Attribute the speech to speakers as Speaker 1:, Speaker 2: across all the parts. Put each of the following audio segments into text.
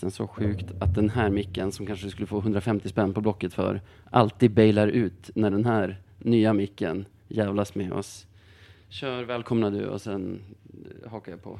Speaker 1: Sen så sjukt att den här micken som kanske skulle få 150 spänn på Blocket för alltid bailar ut när den här nya micken jävlas med oss. Kör välkomna du och sen hakar jag på.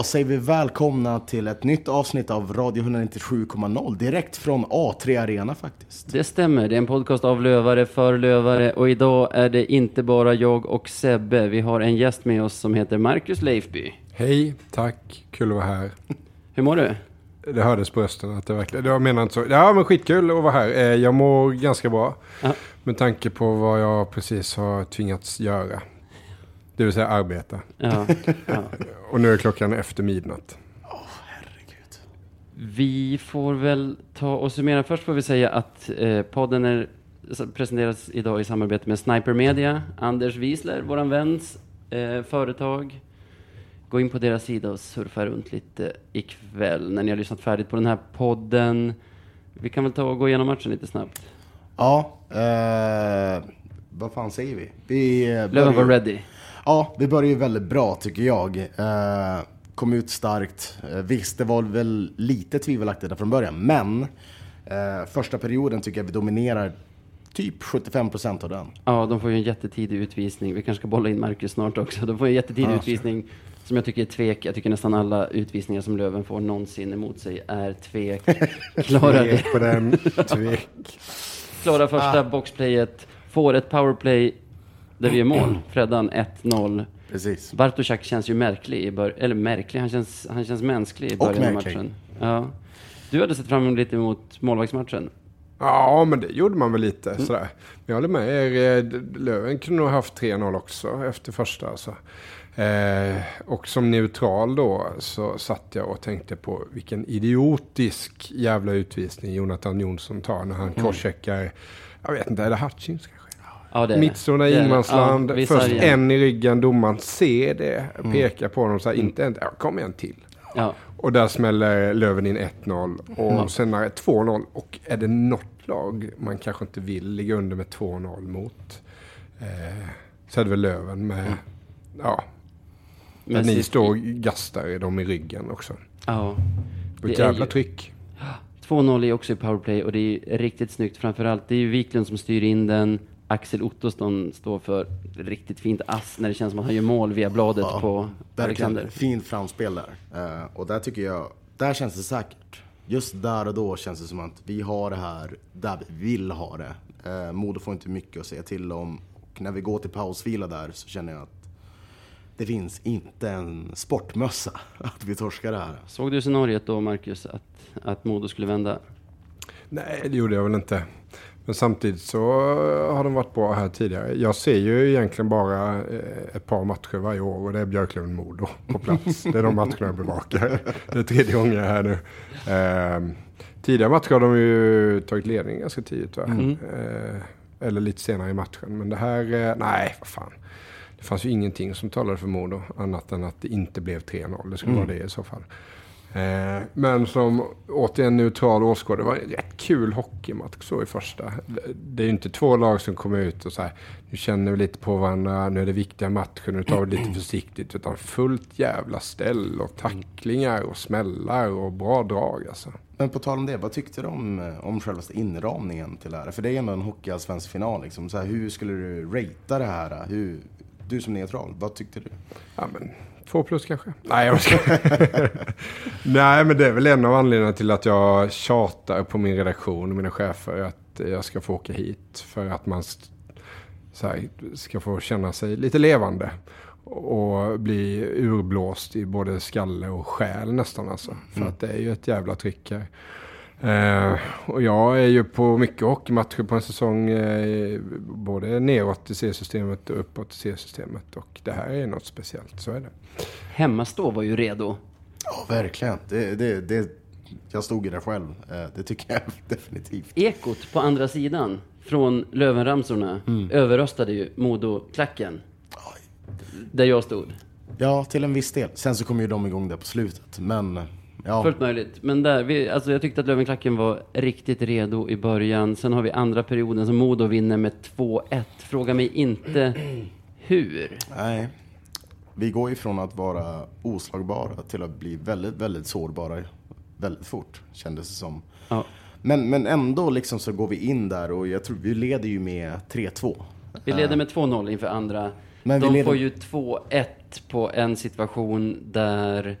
Speaker 2: Då säger vi välkomna till ett nytt avsnitt av Radio 197,0 direkt från A3 Arena faktiskt.
Speaker 1: Det stämmer, det är en podcast av lövare för lövare och idag är det inte bara jag och Sebbe. Vi har en gäst med oss som heter Marcus Leifby.
Speaker 3: Hej, tack, kul att vara här.
Speaker 1: Hur mår du?
Speaker 3: Det hördes på rösten att det verkligen, jag menar inte så. Ja men skitkul att vara här. Eh, Jag mår ganska bra.
Speaker 1: Ja.
Speaker 3: Med tanke på vad jag precis har tvingats göra. Det vill säga arbeta.
Speaker 1: Ja, ja.
Speaker 3: Och nu är klockan efter midnatt.
Speaker 2: Herregud.
Speaker 1: Vi får väl ta och summera. Först får vi säga att eh, podden är, presenteras idag i samarbete med Sniper Media. Anders Wiesler, våran väns eh, företag. Gå in på deras sida och surfa runt lite ikväll när ni har lyssnat färdigt på den här podden. Vi kan väl ta och gå igenom matchen lite snabbt.
Speaker 2: Ja, eh, vad fan säger vi? Vi eh,
Speaker 1: Löven var ready.
Speaker 2: Ja, vi börjar ju väldigt bra tycker jag. Eh, kom ut starkt. Eh, visst, det var väl lite tvivelaktigt från början, men eh, första perioden tycker jag vi dominerar typ 75% av den.
Speaker 1: Ja, de får ju en jättetidig utvisning. Vi kanske ska bolla in Marcus snart också. De får en jättetidig
Speaker 2: Ja,
Speaker 1: utvisning som jag tycker är tvek. Jag tycker nästan alla utvisningar som Löven får någonsin emot sig är tvek. Klara.
Speaker 3: Tvek på den, tvek.
Speaker 1: Klara första boxplayet, får ett powerplay där vi gör mål. Freddan 1-0.
Speaker 2: Precis.
Speaker 1: Bartoszak känns ju märklig i början, eller märklig, han känns, han känns mänsklig i början av
Speaker 2: märklig.
Speaker 1: matchen. Ja. Du hade sett fram emot lite emot målvaktsmatchen.
Speaker 3: Ja, men det gjorde man väl lite sådär. Men jag håller med er. eh, Löven kunde nog haft 3-0 också efter första. Alltså. Eh, och som neutral då så satt jag och tänkte på vilken idiotisk jävla utvisning Jonathan Jonsson tar när han crosscheckar, jag vet inte, är det Hutchins?
Speaker 1: Ja, det är.
Speaker 3: Mittzona ingenmansland,
Speaker 1: Ja,
Speaker 3: först en i ryggen, domaren ser det, pekar på honom så här, inte en, ja, kom en till.
Speaker 1: Ja.
Speaker 3: Och där smäller Löven in 1-0 och
Speaker 1: Ja.
Speaker 3: sen är det 2-0. Och är det något lag man kanske inte vill ligga under med 2-0 mot eh, så är det väl Löven med, ja,
Speaker 1: Men
Speaker 3: ni står och gastar dem i ryggen också.
Speaker 1: Ja.
Speaker 3: Och
Speaker 1: Det
Speaker 3: ett jävla
Speaker 1: ju-
Speaker 3: tryck.
Speaker 1: 2-0 är också i powerplay och det är riktigt snyggt. Framförallt, det är ju Wiklund som styr in den. Axel Ottosson står för riktigt fint ass när det känns som att han gör mål via bladet
Speaker 2: Ja,
Speaker 1: på
Speaker 2: Verkligen
Speaker 1: Alexander.
Speaker 2: fint framspel där. Eh, och där tycker jag, där känns det säkert. Just där och då känns det som att vi har det här där vi vill ha det. Uh, Modo får inte mycket att säga till om. Och när vi går till pausvila där så känner jag att det finns inte en sportmössa att vi torskar det här.
Speaker 1: Såg du scenariot då, Marcus, att, att Modo skulle vända?
Speaker 3: Nej, det gjorde jag väl inte. Men samtidigt så har de varit bra här tidigare. Jag ser ju egentligen bara eh, ett par matcher varje år och det är Björklund-Modo på plats. Det är de matcherna jag bevakar. Det är tredje gången jag är här nu. Eh, tidigare matcher har de ju tagit ledning ganska tidigt va?
Speaker 1: Mm.
Speaker 3: Eh, eller lite senare i matchen. Men det här, eh, nej vad fan. Det fanns ju ingenting som talade för Modo annat än att det inte blev 3-0. Det skulle vara det i så fall. Eh, men som återigen neutral åskådare, det var en rätt kul hockeymatch så i första. Det- är ju inte två lag som kommer ut och så här, nu känner vi lite på varandra, nu är det viktiga matcher, nu tar vi lite försiktigt. Utan fullt jävla ställ och tacklingar och smällar och bra drag alltså.
Speaker 2: Men på tal om det, vad tyckte du om, eh, om själva inramningen till det här? För det är ändå en hockeyallsvensk final. Liksom. Så här, hur skulle du ratea det här? Hur, du som neutral, vad tyckte du?
Speaker 3: Ja men, två plus kanske? Nej jag ska. Nej men det är väl en av anledningarna till att jag tjatar på min redaktion och mina chefer att jag ska få åka hit. För att man här, ska få känna sig lite levande. Och bli urblåst i både skalle och själ nästan alltså. För att det är ju ett jävla tryck här. Eh, och jag är ju på mycket hockeymatcher på en säsong, eh, både neråt i C-systemet och uppåt i C-systemet. Och det här är något speciellt, så är det.
Speaker 1: Hemmastå var ju redo.
Speaker 2: Ja, verkligen. Det, det, det, jag stod ju där själv. Eh, Det tycker jag definitivt.
Speaker 1: Ekot på andra sidan från Lövenramsorna
Speaker 2: Mm.
Speaker 1: överröstade ju Modo-klacken. Där jag stod.
Speaker 2: Ja, till en viss del. Sen så kom ju de igång där på slutet. Men ja,
Speaker 1: Fullt möjligt. Men där, vi, alltså jag tyckte att Lövenklacken var riktigt redo i början. Sen har vi andra perioden som Modo vinner med 2-1. Fråga mig inte hur.
Speaker 2: nej. Vi går ifrån att vara oslagbara till att bli väldigt, väldigt sårbara väldigt fort, kändes det som.
Speaker 1: Ja.
Speaker 2: Men, men ändå liksom så går vi in där och jag tror vi leder ju med 3-2.
Speaker 1: Vi leder med 2-0 inför andra.
Speaker 2: Men
Speaker 1: De
Speaker 2: leder-
Speaker 1: får ju 2-1 på en situation där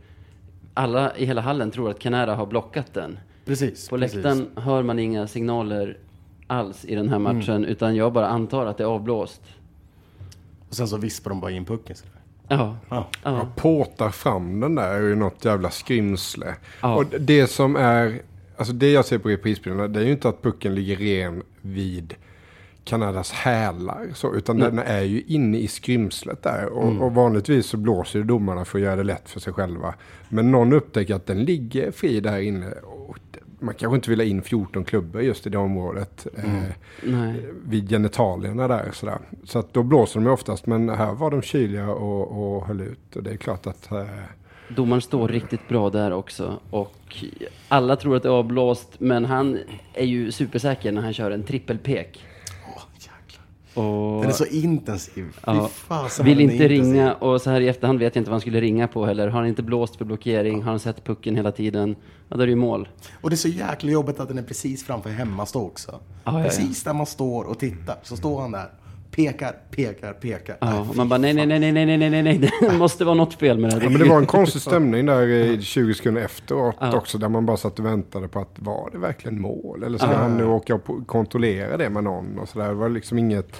Speaker 1: alla i hela hallen tror att Canara har blockat den.
Speaker 2: Precis.
Speaker 1: På
Speaker 2: precis.
Speaker 1: läktaren hör man inga signaler alls i den här
Speaker 2: Mm.
Speaker 1: matchen, utan jag bara antar att det är avblåst.
Speaker 2: Och sen så vispar de bara in pucken. sådär.
Speaker 1: Ja.
Speaker 2: Ja.
Speaker 1: ja.
Speaker 3: Påtar fram den där är ju något jävla skrymsle.
Speaker 1: Ja.
Speaker 3: Och det som är, alltså det jag ser på reprisbilderna, det är ju inte att pucken ligger ren vid Kanadas hälar, så, utan den är ju inne i skrymslet där. Och, och vanligtvis så blåser ju domarna för att göra det lätt för sig själva. Men någon upptäcker att den ligger fri där inne. Och man kanske inte vill ha in 14 klubbor just i det området. Eh,
Speaker 1: Nej.
Speaker 3: vid genitalierna där. Sådär. Så att då blåser de ju oftast. Men här var de kyliga och, och höll ut. Och det är klart att... Eh,
Speaker 1: Domaren står riktigt bra där också. Och alla tror att det är avblåst, men han är ju supersäker när han kör en trippelpek. Och
Speaker 2: Den är så intensiv.
Speaker 1: Ja,
Speaker 2: fasen
Speaker 1: vill inte
Speaker 2: intensiv.
Speaker 1: ringa, och så här i efterhand vet jag inte vad han skulle ringa på heller. Har han inte blåst för blockering, har han sett pucken hela tiden, ja då är det ju mål.
Speaker 2: Och det är så jäkla jobbigt att den är precis framför hemmastå också.
Speaker 1: ja.
Speaker 2: precis där man står och tittar så står han där. Pekar, pekar, pekar.
Speaker 1: Ja, man bara nej, nej, nej, nej, nej, nej, nej, nej, det måste vara något fel med det
Speaker 3: ja, men det var en konstig stämning där i 20 sekunder efteråt
Speaker 1: Ja.
Speaker 3: också. Där man bara satt och väntade på att var det verkligen mål? Eller ska han nu åka och kontrollera det med någon? Och så där. Det var liksom inget...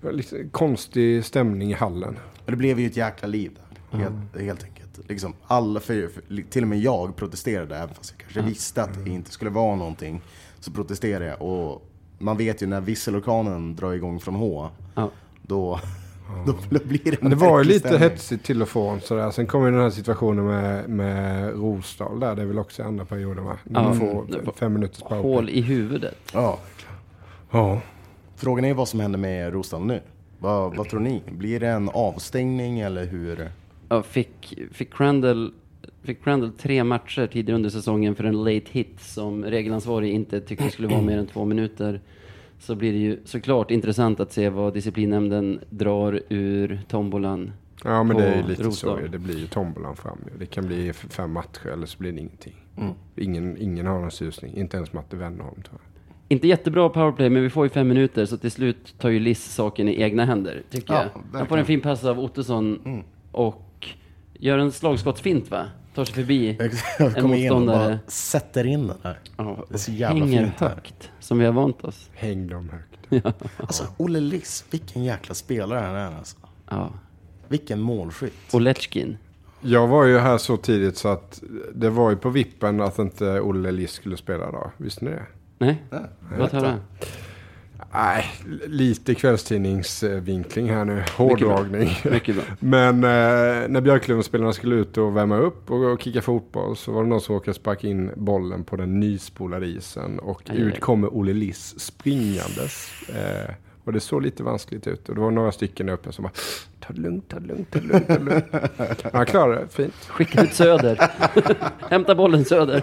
Speaker 3: var Liksom konstig stämning i hallen.
Speaker 2: Men det blev ju ett jäkla liv där. Helt, helt enkelt. Liksom, alla, för, för, till och med jag protesterade, även fast jag kanske visste att det inte skulle vara någonting. Så protesterade jag. Och man vet ju när visselorkanen drar igång från H,
Speaker 1: Ja.
Speaker 2: då, då, då blir det en
Speaker 3: det var ju lite
Speaker 2: stämning.
Speaker 3: hetsigt till och från sådär. Sen kom ju den här situationen med, med Rosdahl där. Det är väl också i andra perioden va?
Speaker 1: Ja.
Speaker 3: man
Speaker 1: Mm.
Speaker 3: får fem minuters powerplay.
Speaker 1: Hål i huvudet.
Speaker 2: Ja.
Speaker 3: Ja.
Speaker 2: Frågan är vad som händer med Rosdahl nu. Vad, vad tror ni? Blir det en avstängning eller hur?
Speaker 1: Ja, fick, fick, Crandall, fick Crandall tre matcher tidigare under säsongen för en late hit som regelansvarig inte tyckte skulle vara mer än två minuter. Så blir det ju såklart intressant att se vad disciplinnämnden drar ur tombolan.
Speaker 3: Ja men det är ju lite
Speaker 1: Rosdahl.
Speaker 3: så. Det blir ju tombolan fram. Det kan bli fem matcher eller så blir det ingenting.
Speaker 2: Mm.
Speaker 3: Ingen, ingen har någon susning. Inte ens Matte Wennerholm tror jag.
Speaker 1: Inte jättebra powerplay, men vi får ju fem minuter, så till slut tar ju Liss saken i egna händer, tycker
Speaker 2: Ja,
Speaker 1: jag. Han får en fin pass av Ottosson och gör en slagskottsfint, va? Tar sig förbi en
Speaker 2: kommer in och
Speaker 1: motståndare.
Speaker 2: bara sätter in den här.
Speaker 1: Ja,
Speaker 2: Det är så jävla
Speaker 1: hänger
Speaker 2: fint här.
Speaker 1: högt, som vi har vant oss.
Speaker 3: Häng dem högt.
Speaker 2: Alltså Olle Liss, vilken jäkla spelare han är alltså.
Speaker 1: Ja.
Speaker 2: Vilken målskytt.
Speaker 1: Och Letchkin.
Speaker 3: Jag var ju här så tidigt så att det var ju på vippen att inte Olle Liss skulle spela idag. Visste ni det?
Speaker 1: Nej, tar det?
Speaker 3: Nej, lite kvällstidningsvinkling här nu. Hårdragning.
Speaker 1: Mycket bra.
Speaker 3: Men eh, när Björklövenspelarna skulle ut och värma upp och, och kicka fotboll så var det någon som råkade sparka in bollen på den nyspolade isen och
Speaker 1: Aj, aj.
Speaker 3: ut kommer Olle Liss springandes. Eh, och det såg lite vanskligt ut och det var några stycken där uppe som bara ta det lugnt, ta det lugnt, ta det lugnt, ta det lugnt. Men Han klarade det fint.
Speaker 1: Skicka ut Söder. Hämta bollen Söder.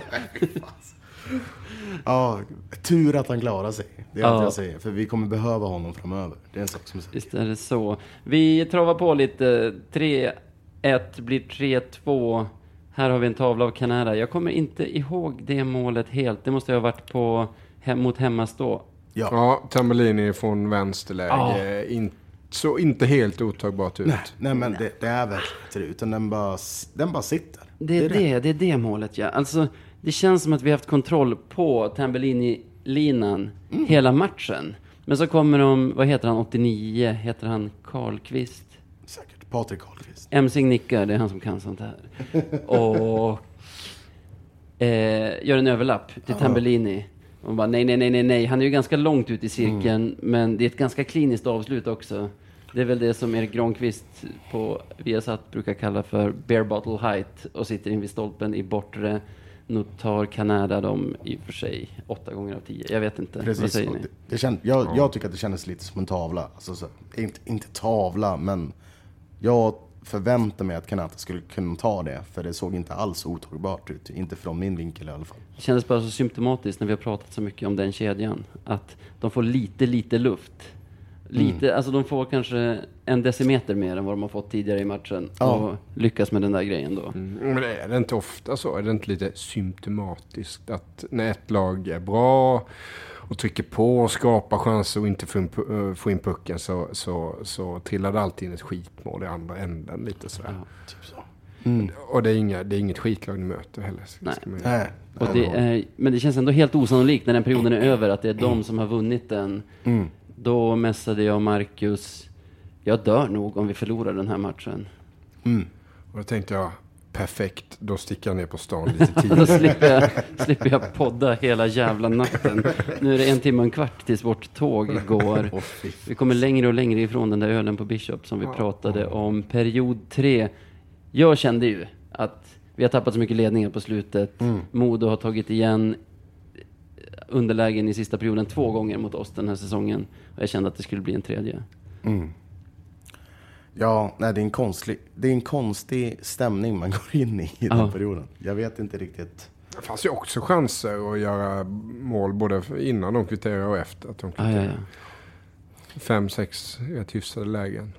Speaker 2: Ja, tur att han klarar sig. Det är
Speaker 1: Ja.
Speaker 2: allt jag säger. För vi kommer behöva honom framöver. Det är en sak som är säker.
Speaker 1: Visst är det så. Vi travar på lite. 3-1 blir 3-2. Här har vi en tavla av Canara. Jag kommer inte ihåg det målet helt. Det måste ha varit på, hem, mot hemmastå.
Speaker 2: Ja.
Speaker 3: Ja, Tambellini från vänsterläge. In, så inte helt otagbart ut.
Speaker 2: Nej, nej men det, det är verkligen inte det. Utan den bara, den bara sitter.
Speaker 1: Det är det, det är det målet ja. Alltså, det känns som att vi har haft kontroll på Tambellini-linan hela matchen. Men så kommer de, vad heter han, 89, heter han Karlqvist?
Speaker 2: Säkert. Patrik Karlqvist.
Speaker 1: Emsing nickar, det är han som kan sånt här. Och eh, gör en överlapp till Tambellini. Och bara nej, nej, nej, nej, nej. Han är ju ganska långt ut i cirkeln, men det är ett ganska kliniskt avslut också. Det är väl det som Erik Granqvist på Viasat brukar kalla för bare bottle height och sitter in vid stolpen i bortre. Nu tar Kanada dem i och för sig åtta gånger av tio. Jag vet inte. Vad
Speaker 2: Precis.
Speaker 1: säger
Speaker 2: och
Speaker 1: ni?
Speaker 2: Det, det känd, jag, jag tycker att det kändes lite som en tavla. Alltså, så, inte, inte tavla, men jag förväntar mig att Kanata skulle kunna ta det. För det såg inte alls otagbart ut. Inte från min vinkel i alla fall.
Speaker 1: Det kändes bara så symptomatiskt när vi har pratat så mycket om den kedjan. Att de får lite, lite luft. Lite, alltså de får kanske en decimeter mer än vad de har fått tidigare i matchen.
Speaker 2: Ja.
Speaker 1: Och lyckas med den där grejen då.
Speaker 3: Men är det inte ofta så? Är det inte lite symptomatiskt att när ett lag är bra och trycker på och skapar chanser och inte får in, eh, pucken så, så, så trillar det alltid in ett skitmål i andra änden lite sådär.
Speaker 1: Ja.
Speaker 2: Typ så.
Speaker 3: Och det är, inga, det är inget skitlag ni möter heller. ska-
Speaker 1: Nej.
Speaker 2: Nej.
Speaker 1: Och det är, men det känns ändå helt osannolikt när den perioden är över att det är de som har vunnit den.
Speaker 2: Mm.
Speaker 1: Då messade jag Marcus, jag dör nog om vi förlorar den här matchen.
Speaker 2: Mm.
Speaker 3: Och då tänkte jag, perfekt, då sticker jag ner på stan lite
Speaker 1: Då
Speaker 3: tidigt.
Speaker 1: slipper jag, slipper jag podda hela jävla natten. Nu är det en timme och en kvart tills vårt tåg går. Vi kommer längre och längre ifrån den där ölen på Bishop som vi pratade om. Period tre. Jag kände ju att vi har tappat så mycket ledningar på slutet. Modo har tagit igen underlägen i sista perioden två gånger mot oss den här säsongen. Och jag kände att det skulle bli en tredje.
Speaker 2: Ja, nej, det är, en konstig, det är en konstig stämning man går in i i den
Speaker 1: Ja.
Speaker 2: perioden. Jag vet inte riktigt.
Speaker 3: Det fanns ju också chanser att göra mål både innan de kvitterade och efter att de
Speaker 1: Ah,
Speaker 3: kvitterade.
Speaker 1: ja, ja.
Speaker 3: Fem, sex rätt hyfsade lägen.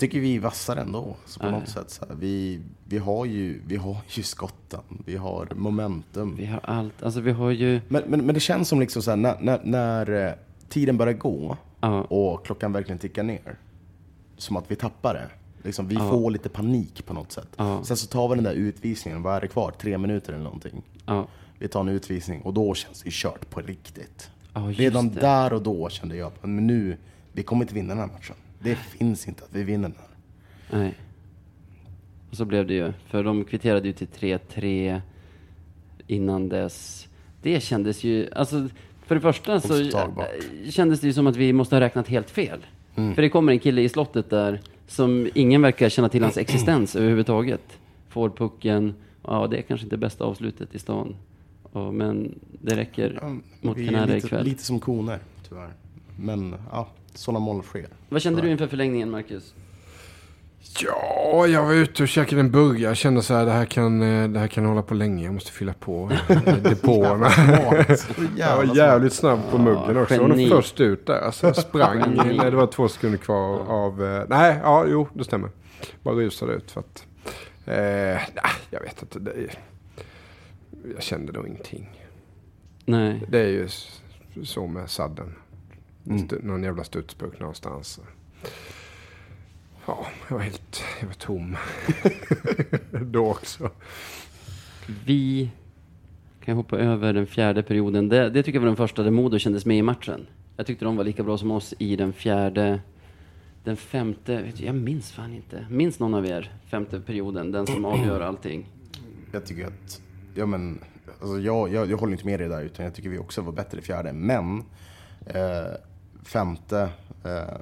Speaker 2: Tycker vi är vassare ändå. Så på
Speaker 1: Ja,
Speaker 2: något sätt. Så här, vi, vi, har ju, vi har ju skotten. Vi har momentum.
Speaker 1: Vi har allt. Alltså vi har ju...
Speaker 2: Men, men, men det känns som liksom så här, när, när, när eh, tiden börjar gå
Speaker 1: Ja,
Speaker 2: och klockan verkligen tickar ner. Som att vi tappar det. Liksom, vi
Speaker 1: Ja.
Speaker 2: får lite panik på något sätt. Sen så tar vi den där utvisningen, vad är det kvar? Tre minuter eller någonting. Vi tar en utvisning och då känns det kört på riktigt. Redan
Speaker 1: det.
Speaker 2: där och då kände jag att men nu, vi kommer inte vinna den här matchen. Det finns inte att vi vinner den här.
Speaker 1: Nej. Och så blev det ju. För de kvitterade ju till 3-3 innan dess. Det kändes ju, alltså för det första så äh, kändes det ju som att vi måste ha räknat helt fel.
Speaker 2: Mm.
Speaker 1: För det kommer en kille i slottet där som ingen verkar känna till hans existens överhuvudtaget. Får pucken, ja det är kanske inte bästa avslutet i stan. Ja, men det räcker
Speaker 2: Ja,
Speaker 1: mot Kanada ikväll.
Speaker 2: lite som koner, tyvärr. Men ja, sådana mål sker.
Speaker 1: Vad kände du inför förlängningen, Marcus?
Speaker 3: Ja, jag var ute och käkade en burgare. Jag kände så här, det här kan, eh, det här kan hålla på länge. Jag måste fylla på eh, depåerna. Jag var jävligt snabb på muggen också. Jag var nog först ut där. Alltså, jag sprang när det var två sekunder kvar av... eh, Nej, ja, jo, det stämmer. Bara rusade ut för att... Eh, nej, jag vet inte. Det, är- jag kände nog ingenting.
Speaker 1: Nej.
Speaker 3: Det är ju så med sadden.
Speaker 2: Mm.
Speaker 3: Någon jävla studsburk någonstans. Ja, jag var helt... Jag var tom. Då också.
Speaker 1: Vi kan hoppa över den fjärde perioden. Det, det tycker jag var den första där Modo kändes med i matchen. Jag tyckte de var lika bra som oss i den fjärde. Den femte, vet du, jag minns fan inte. Minns någon av er femte perioden? Den som avgör allting.
Speaker 2: Jag tycker att, ja men, alltså jag, jag, jag håller inte med dig där utan jag tycker vi också var bättre i fjärde. Men, eh, femte, eh,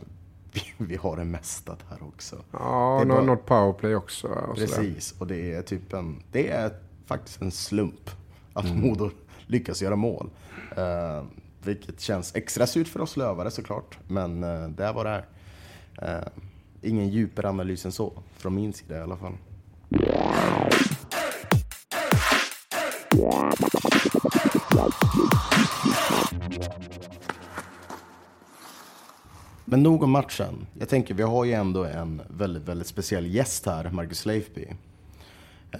Speaker 2: vi, vi har det mesta där också.
Speaker 3: Ja,
Speaker 2: Det är
Speaker 3: något powerplay också. Och.
Speaker 2: Precis, och det är typ en, det är faktiskt en slump att Modo lyckas göra mål. Eh, vilket känns extra surt för oss lövare såklart, men eh, det vad det är. Eh, ingen djupare analys än så, från min sida i alla fall. Men nog om matchen. Jag tänker, vi har ju ändå en väldigt, väldigt speciell gäst här, Marcus Leifby.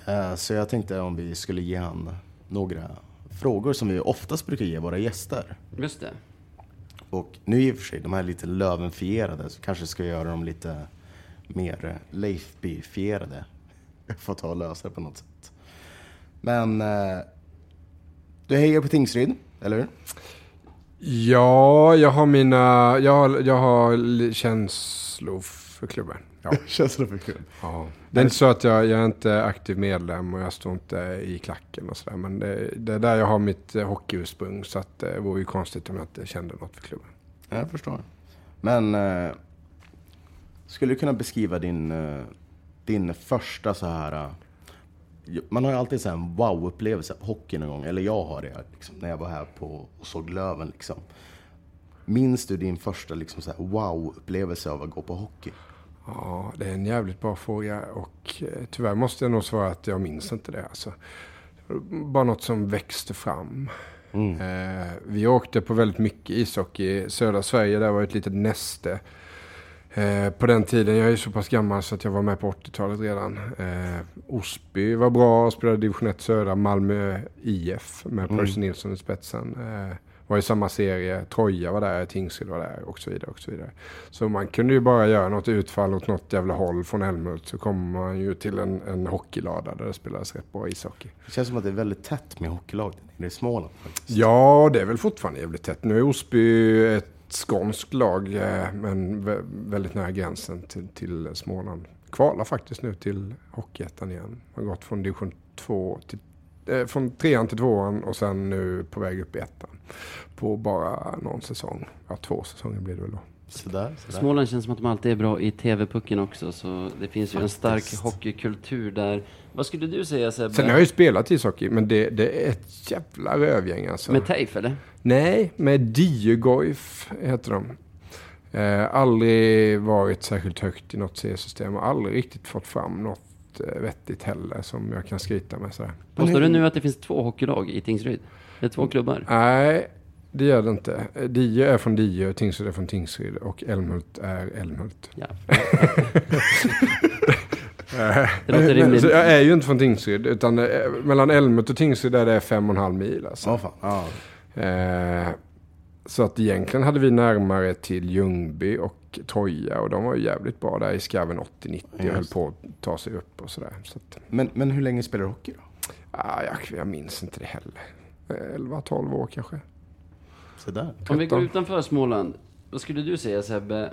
Speaker 2: Eh, Så jag tänkte om vi skulle ge han några frågor som vi oftast brukar ge våra gäster.
Speaker 1: Just det.
Speaker 2: Och nu i och för sig, de här är lite lövenfierade, så kanske ska jag göra dem lite mer Leifby-fierade. Jag får ta och lösa det på något sätt. Men eh, du hejar på Tingsryd, eller hur?
Speaker 3: Ja, jag har mina... Jag har, jag har känslor för klubben. Ja.
Speaker 2: Känslor för klubben.
Speaker 3: ja. Det är inte så att jag, jag är inte aktiv medlem och jag står inte i klacken och sådär. Men det, det är där jag har mitt eh, hockeyursprung. Så att det vore ju konstigt om jag inte kände något för klubben.
Speaker 2: Jag förstår. Men eh, skulle du kunna beskriva din, eh, din första så här... Man har ju alltid så en wow-upplevelse på hockey någon gång. Eller jag har det liksom, när jag var här på och såg Löven. Liksom. Minns du din första liksom, wow-upplevelse av att gå på hockey?
Speaker 3: Ja, det är en jävligt bra fråga och eh, tyvärr måste jag nog svara att jag minns inte det. Alltså. Bara något som växte fram.
Speaker 2: Mm.
Speaker 3: Eh, vi åkte på väldigt mycket ishockey i södra Sverige. Där var ett litet näste. Eh, på den tiden, jag är så pass gammal så att jag var med på 80-talet redan. Eh, Osby var bra spelade division 1 södra. Malmö IF med
Speaker 2: Mm.
Speaker 3: Percy Nilsson i spetsen. Eh, var i samma serie. Troja var där, Tingsryd var där och så vidare. Och så vidare. Så man kunde ju bara göra något utfall åt något jävla håll från Älmhult så kommer man ju till en, en hockeylada där det spelas rätt bra ishockey.
Speaker 2: Det känns som att det är väldigt tätt med hockeylag nere i Småland. Faktiskt.
Speaker 3: Ja, det är väl fortfarande jävligt tätt. Nu är Osby ett skånskt lag, eh, men väldigt nära gränsen till, till Småland. Kvalar faktiskt nu till Hockeyettan igen. Har gått från division 2 till eh, från trean till tvåan och sen nu på väg upp i ettan. På bara någon säsong. Ja, två säsonger blir det väl då.
Speaker 2: Sådär, sådär.
Speaker 1: Småland känns som att de alltid är bra i TV-pucken också, så det finns ju en stark hockeykultur där. Vad skulle du säga Sebbe?
Speaker 3: Sen har jag ju spelat ishockey, men det, det är ett jävla rövgäng alltså.
Speaker 1: Med TEIF eller?
Speaker 3: Nej, med Diegoif heter de. Eh, aldrig varit särskilt högt i något seriesystem och aldrig riktigt fått fram något eh, vettigt heller som jag kan skryta med. Sådär.
Speaker 1: Påstår du nu att det finns två hockeylag i Tingsryd? Det är två klubbar?
Speaker 3: Nej, det gör det inte. Eh, Die är från Die, Tingsryd är från Tingsryd och Älmhult är Älmhult.
Speaker 1: Ja.
Speaker 3: Eh,
Speaker 1: Det låter rimligt.
Speaker 3: så jag är ju inte från Tingsryd, utan eh, mellan Älmhult och Tingsryd är det fem och en halv mil. Alltså.
Speaker 2: Fan. Ja.
Speaker 3: Eh, så att egentligen hade vi närmare till Ljungby och Troja och de var ju jävligt bra där i skarven 80-90 och höll på att ta sig upp och sådär. Så att,
Speaker 2: Men, men hur länge spelar du hockey då?
Speaker 3: ah, jag, jag minns inte det heller. Eh, 11-12 år kanske.
Speaker 2: Sådär.
Speaker 1: Om vi går
Speaker 3: 13.
Speaker 1: utanför Småland, vad skulle du säga Sebbe?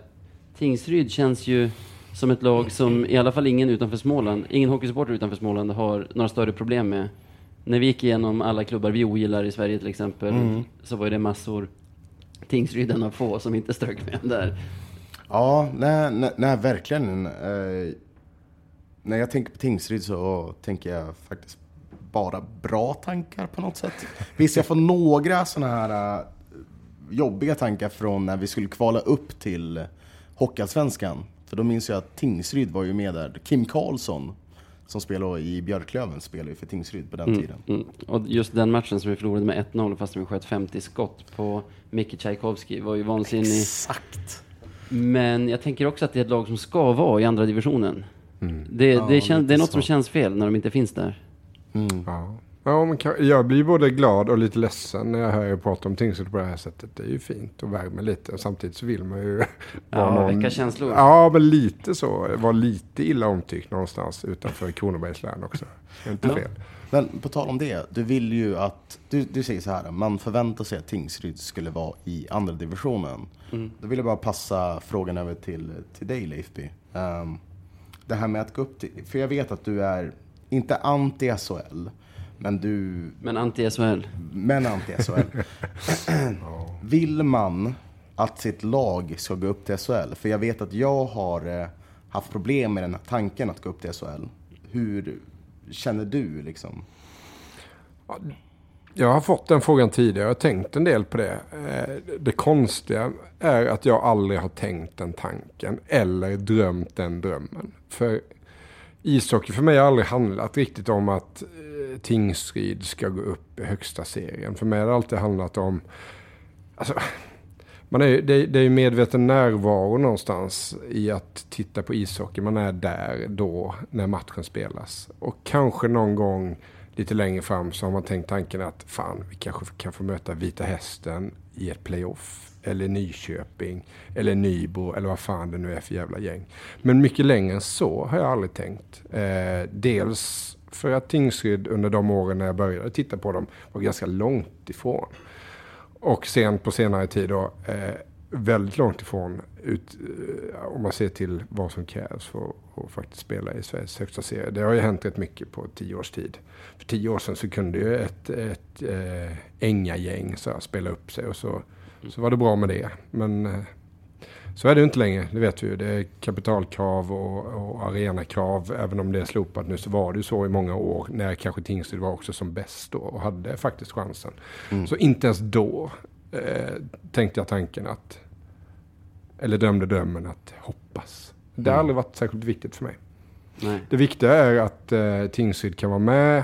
Speaker 1: Tingsryd känns ju som ett lag som i alla fall ingen utanför Småland, ingen hockeysupporter utanför Småland har några större problem med. När vi gick igenom alla klubbar vi ogillar i Sverige till exempel,
Speaker 2: Mm.
Speaker 1: så var det massor. Tingsryd en av få som inte strök med där.
Speaker 2: Ja, nej, nej, nej verkligen. Eh, när jag tänker på Tingsryd så tänker jag faktiskt bara bra tankar på något sätt. Visst, jag får några sådana här eh, jobbiga tankar från när vi skulle kvala upp till Hockeyallsvenskan. För då minns jag att Tingsryd var ju med där. Kim Karlsson, som spelade i Björklöven, spelade ju för Tingsryd på den tiden.
Speaker 1: Mm. Och just den matchen som vi förlorade med 1-0 fast vi sköt 50 skott på Micke Tchaikovsky var ju vansinnig.
Speaker 2: Exakt!
Speaker 1: Men jag tänker också att det är ett lag som ska vara i andra divisionen.
Speaker 3: Mm.
Speaker 1: Det,
Speaker 2: Ja,
Speaker 1: det, kän,
Speaker 2: lite
Speaker 1: det är något som
Speaker 2: så.
Speaker 1: känns fel när de inte finns där.
Speaker 2: Mm.
Speaker 3: Ja. Ja, men jag blir både glad och lite ledsen när jag hör er prata om Tingsryd på det här sättet. Det är ju fint och värmer lite. Och samtidigt så vill man ju
Speaker 1: Ja, väcka känslor.
Speaker 3: Ja, men lite så. Var lite illa omtyckt någonstans utanför Kronobergs län också. Det är inte
Speaker 1: Ja.
Speaker 3: fel.
Speaker 2: Men på tal om det, du vill ju att, du, du säger så här, man förväntar sig att Tingsryd skulle vara i andra divisionen.
Speaker 1: Mm.
Speaker 2: Då vill jag bara passa frågan över till, till dig Leifby. Um, det här med att gå upp till, för jag vet att du är, inte anti-SHL, men du,
Speaker 1: Men anti-SHL.
Speaker 2: men anti-SHL. Vill man att sitt lag ska gå upp till SHL? För jag vet att jag har eh, haft problem med den här tanken att gå upp till SHL. Hur känner du liksom?
Speaker 3: Jag har fått den frågan tidigare och har tänkt en del på det. Eh, Det konstiga är att jag aldrig har tänkt den tanken eller drömt den drömmen. För ishockey för mig har aldrig handlat riktigt om att eh, Tingsryd ska gå upp i högsta serien. För mig har det alltid handlat om... Alltså, man är, det, det är ju medveten närvaro någonstans i att titta på ishockey. Man är där då när matchen spelas. Och kanske någon gång lite längre fram så har man tänkt tanken att fan, vi kanske kan få möta Vita Hästen i ett playoff. Eller Nyköping, eller Nybro, eller vad fan det nu är för jävla gäng. Men mycket längre än så har jag aldrig tänkt. Eh, dels för att Tingsryd under de åren när jag började titta på dem var ganska långt ifrån. Och sen på senare tid då, eh, väldigt långt ifrån ut, eh, om man ser till vad som krävs för att faktiskt spela i Sveriges högsta serie. Det har ju hänt rätt mycket på tio års tid. För tio år sedan så kunde ju ett, ett eh, gäng så här, spela upp sig och så, så var det bra med det. Men äh, så är det ju inte längre, det vet vi ju. Det är kapitalkrav och, och arenakrav. Även om det är slopat nu så var det ju så i många år. När kanske Tingsryd var också som bäst då och hade faktiskt chansen. Mm. Så inte ens då eh, tänkte jag tanken att, eller drömde drömmen att hoppas. Det har mm. aldrig varit särskilt viktigt för mig. Nej. Det viktiga är att eh, Tingsryd kan vara med Eh,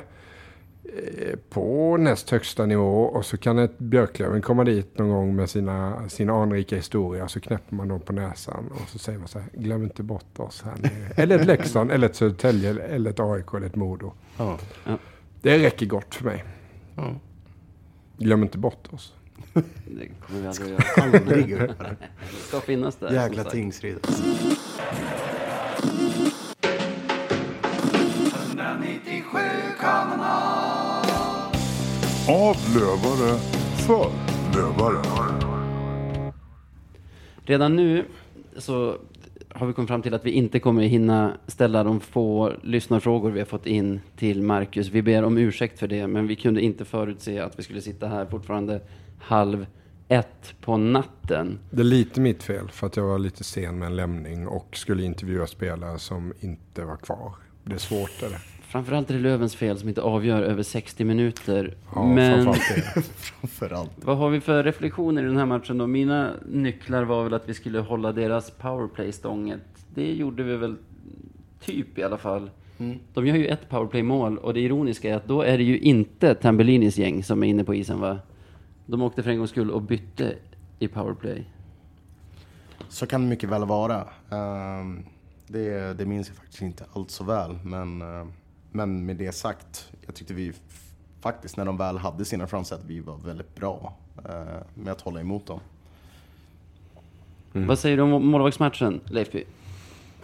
Speaker 3: på näst högsta nivå och så kan ett Björklöven komma dit någon gång med sina, sin anrika historia så knäpper man dem på näsan och så säger man så här, glöm inte bort oss här nere. Eller ett Leksand, eller ett Södertälje, eller ett AIK, eller ett Modo. Ja. Det räcker gott för mig. Ja. Glöm inte bort oss.
Speaker 1: Det kommer vi aldrig göra. Aldrig göra. Det ska finnas där.
Speaker 2: Jäkla Tingsryd. 197
Speaker 4: kamerorna av lövare för lövare.
Speaker 1: Redan nu så har vi kommit fram till att vi inte kommer hinna ställa de få lyssnarfrågor vi har fått in till Marcus. Vi ber om ursäkt för det, men vi kunde inte förutse att vi skulle sitta här fortfarande halv ett på natten.
Speaker 3: Det är lite mitt fel, för att jag var lite sen med en lämning och skulle intervjua spelare som inte var kvar. Det är svårt. Är
Speaker 1: Framförallt är det Lövens fel som inte avgör över 60 minuter. Ja, Men
Speaker 2: framförallt
Speaker 1: vad har vi för reflektioner i den här matchen då? Mina nycklar var väl att vi skulle hålla deras powerplay stånget. Det gjorde vi väl typ i alla fall. Mm. De gör ju ett powerplay-mål och det ironiska är att då är det ju inte Tambellinis gäng som är inne på isen va? De åkte för en gångs skull och bytte i powerplay.
Speaker 2: Så kan det mycket väl vara. Um, det, det minns jag faktiskt inte allt så väl, men uh, men med det sagt, jag tyckte vi faktiskt när de väl hade sina chanser att vi var väldigt bra eh, med att hålla emot dem.
Speaker 1: Mm. Vad säger du om målvaktsmatchen, Leifby?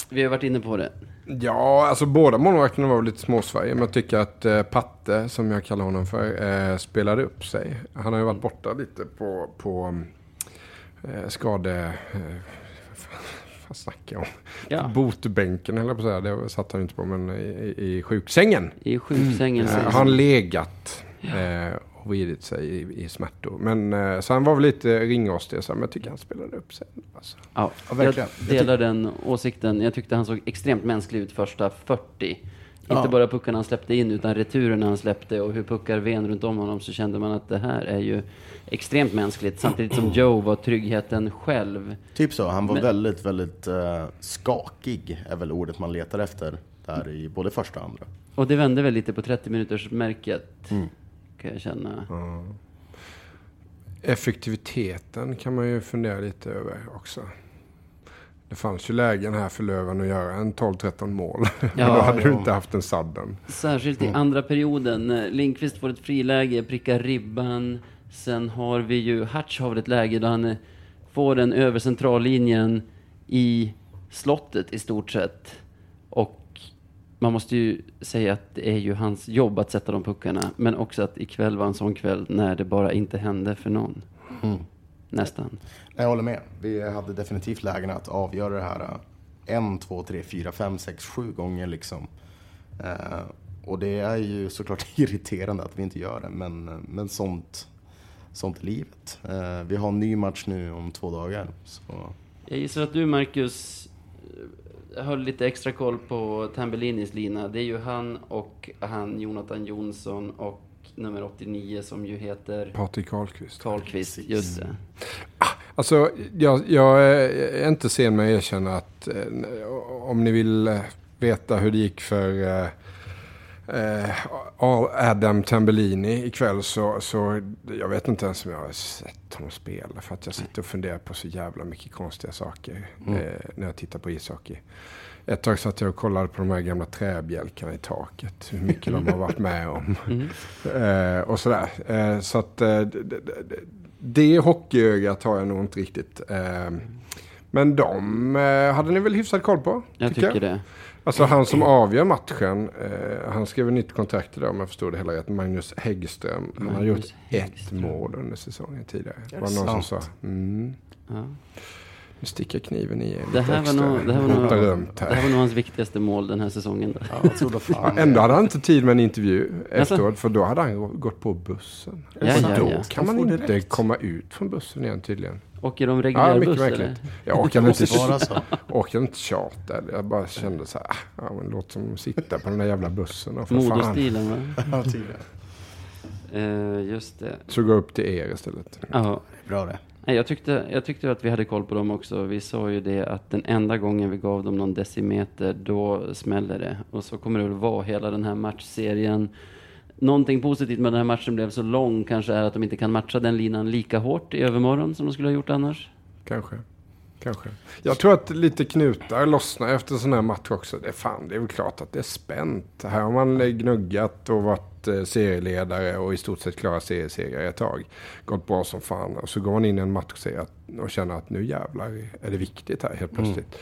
Speaker 1: Vi har varit inne på det.
Speaker 3: Ja, alltså båda målvakterna var lite småsverige. Men jag tycker att eh, Patte, som jag kallar honom för, eh, spelade upp sig. Han har ju varit borta lite på, på eh, skade... Eh, vad snackar jag om? Ja. Botbänken jag på att säga. Det satt han inte på, men i, i sjuksängen.
Speaker 1: I sjuksängen.
Speaker 3: Mm. har han legat eh, och vridit sig i, i smärtor. Men, eh, så han var väl lite ringostig, men jag tycker han spelade upp sig. Alltså.
Speaker 1: Ja, ja, verkligen. Jag delar den åsikten. Jag tyckte han såg extremt mänsklig ut första 40. Ja. Inte bara puckarna han släppte in, utan returerna han släppte och hur puckar ven runt om honom så kände man att det här är ju extremt mänskligt. Samtidigt som Joe var tryggheten själv.
Speaker 2: Typ så. Han var Men... väldigt, väldigt uh, skakig, är väl ordet man letar efter där i både första och andra.
Speaker 1: Och det vände väl lite på 30 minuters märket, mm. kan jag känna. Mm.
Speaker 3: Effektiviteten kan man ju fundera lite över också. Det fanns ju lägen här för Löven att göra en 12-13 mål. Ja, då hade ja. du inte haft en sadden.
Speaker 1: Särskilt i mm. andra perioden. Lindqvist får ett friläge, prickar ribban. Sen har vi ju Hatch har ett läge där han får den över centrallinjen i slottet i stort sett. Och man måste ju säga att det är ju hans jobb att sätta de puckarna. Men också att ikväll var en sån kväll när det bara inte hände för någon. Mm. Nästan.
Speaker 2: Jag håller med. Vi hade definitivt lägen att avgöra det här äh, en, två, tre, fyra, fem, sex, sju gånger liksom. Uh, och det är ju såklart irriterande att vi inte gör det, men, men sånt, sånt livet. Uh, vi har en ny match nu om två dagar. Så.
Speaker 1: Jag gissar att du, Marcus, höll lite extra koll på Tambellinis lina. Det är ju han och han Jonathan Jonsson och nummer 89 som ju heter...
Speaker 3: Patrik Karlqvist.
Speaker 1: Karlqvist, just det.
Speaker 3: Ah, alltså, jag, jag är inte sen med att erkänna att eh, om ni vill eh, veta hur det gick för eh, Adam Tambellini ikväll så, så jag vet inte ens om jag har sett honom spela för att jag sitter och funderar på så jävla mycket konstiga saker mm. när jag tittar på ishockey. Ett tag satt jag och kollade på de här gamla träbjälkarna i taket. Hur mycket de har varit med om. Mm. Eh, och sådär. Eh, så att eh, det hockeyögat har jag nog inte riktigt. Eh, men de eh, hade ni väl hyfsat koll på?
Speaker 1: Jag tycker jag. det.
Speaker 3: Alltså han som avgör matchen, eh, han skrev nytt kontrakt idag om jag förstod det hela rätt. Magnus Häggström. Magnus han har gjort Häggström. ett mål under säsongen tidigare. Är det var någon sant? som sa. Mm. Ja. Nu sticker kniven i er
Speaker 1: Det här, var nog, det, här var nog, det
Speaker 3: här.
Speaker 1: var nog hans viktigaste mål den här säsongen. Då.
Speaker 2: Ja, jag fan
Speaker 3: Ändå hade han inte tid med en intervju efteråt, för då hade han gå- gått på bussen.
Speaker 1: Ja,
Speaker 3: och
Speaker 1: ja,
Speaker 3: då
Speaker 1: ja.
Speaker 3: kan man inte
Speaker 2: direkt.
Speaker 3: komma ut från bussen igen tydligen.
Speaker 1: Åker de
Speaker 3: Ja,
Speaker 1: reguljär
Speaker 3: mycket
Speaker 1: buss
Speaker 3: märkligt.
Speaker 1: eller?
Speaker 3: Jag orkade inte, orkade tjata. Jag bara kände så här, ah, ja, men låt som sitta på den där jävla bussen.
Speaker 1: Modostilen va?
Speaker 2: Ja, tydligen.
Speaker 1: Eh, just det.
Speaker 3: Så gå upp till er istället.
Speaker 1: Ja.
Speaker 2: Bra det.
Speaker 1: Nej, Jag tyckte, jag tyckte att vi hade koll på dem också. Vi sa ju det att den enda gången vi gav dem någon decimeter, då smäller det. Och så kommer det väl vara hela den här matchserien. Någonting positivt med den här matchen blev så lång kanske är att de inte kan matcha den linan lika hårt i övermorgon som de skulle ha gjort annars.
Speaker 3: Kanske. Kanske. Jag tror att lite knutar lossnar efter en sån här match också. Det är, fan, det är väl klart att det är spänt. Här har man gnuggat och varit eh, serieledare och i stort sett klarat seriesegrar ett tag. Gått bra som fan. Och så går man in i en matchserie och känner att nu jävlar är det viktigt här helt plötsligt.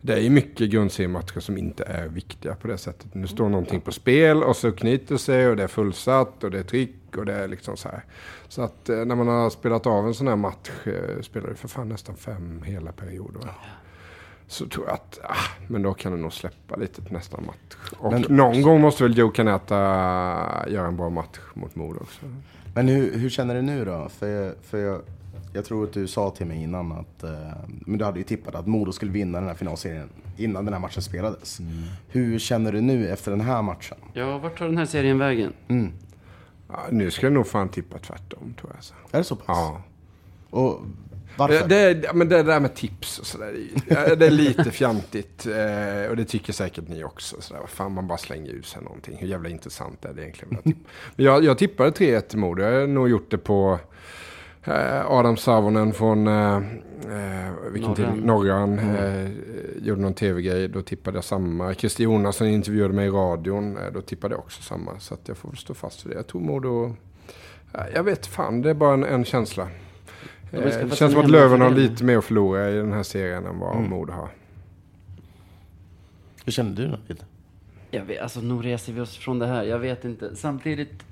Speaker 3: Det är ju mycket grundseriematcher som inte är viktiga på det sättet. Nu står någonting på spel och så knyter sig och det är fullsatt och det är tryck och det är liksom så här. Så att eh, när man har spelat av en sån här match, eh, spelar det för fan nästan fem hela perioder. va? Så tror jag att, ah, men då kan det nog släppa lite till nästa match. Och
Speaker 2: Men-
Speaker 3: någon gång måste väl Joe Canetta göra en bra match mot Modo också.
Speaker 2: Men hur, hur känner du nu då? För, jag- för jag, jag tror att du sa till mig innan att, eh, men du hade ju tippat att Modo skulle vinna den här finalserien innan den här matchen spelades. Hur känner du nu efter den här matchen?
Speaker 1: Ja, vart tar den här serien vägen?
Speaker 3: Ja, nu ska jag nog fan tippa tvärtom tror jag. Så.
Speaker 2: Är det så pass?
Speaker 3: Ja.
Speaker 2: Och varför?
Speaker 3: Det, men det där med tips och sådär, det, är lite fjantigt. Eh, och det tycker säkert ni också. Sådär, vad fan, man bara slänger ut sig någonting. Hur jävla intressant är det egentligen? Men jag, jag tippade 3-1 till Modo. Jag har nog gjort det på eh, Adam Savonen från eh, eh, vilken
Speaker 1: Norran.
Speaker 3: tidning? Norran. Eh, gjorde någon tv-grej. Då tippade jag samma. Christer Jonasson intervjuade mig i radion. Eh, då tippade jag också samma. Så att jag får väl stå fast för det. Jag tror Modo... Eh, jag vet fan, det är bara en, en känsla.
Speaker 1: De har
Speaker 3: Eh, Det känns som att Löven har lite mer att förlora i den här serien än vad
Speaker 2: Mm.
Speaker 3: Modo har.
Speaker 2: Hur känner du David?
Speaker 1: Jag vet, alltså nog reser vi oss från det här. Jag vet inte. Samtidigt,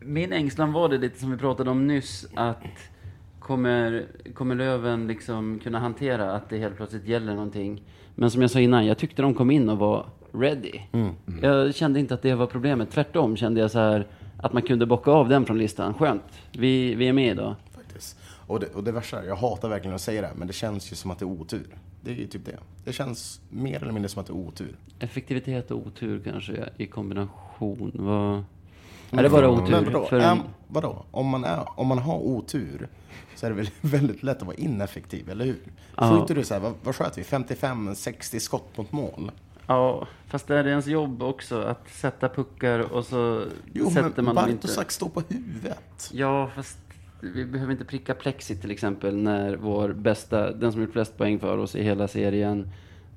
Speaker 1: min ängslan var det lite som vi pratade om nyss, att kommer, kommer Löven liksom kunna hantera att det helt plötsligt gäller någonting? Men som jag sa innan, jag tyckte de kom in och var ready. Jag kände inte att det var problemet. Tvärtom kände jag så här att man kunde bocka av den från listan. Skönt, vi, vi är med idag.
Speaker 2: Och det, och det värsta, är, jag hatar verkligen att säga det, men det känns ju som att det är otur. Det är ju typ det. Det känns mer eller mindre som att det är otur.
Speaker 1: Effektivitet och otur kanske i kombination. Vad... Är det bara otur?
Speaker 2: Men vadå?
Speaker 1: För
Speaker 2: Äm, vadå? Om, man är, om man har otur så är det väl väldigt lätt att vara ineffektiv, eller hur?
Speaker 1: Ja.
Speaker 2: Skjuter du så här, vad, vad sköt vi? 55-60 skott mot mål?
Speaker 1: Ja, fast är det ens jobb också att sätta puckar och så
Speaker 2: Jo,
Speaker 1: sätter
Speaker 2: men
Speaker 1: man dem inte...
Speaker 2: Bartosak står på huvudet.
Speaker 1: Ja, fast vi behöver inte pricka plexit till exempel när vår bästa, den som gjort flest poäng för oss i hela serien,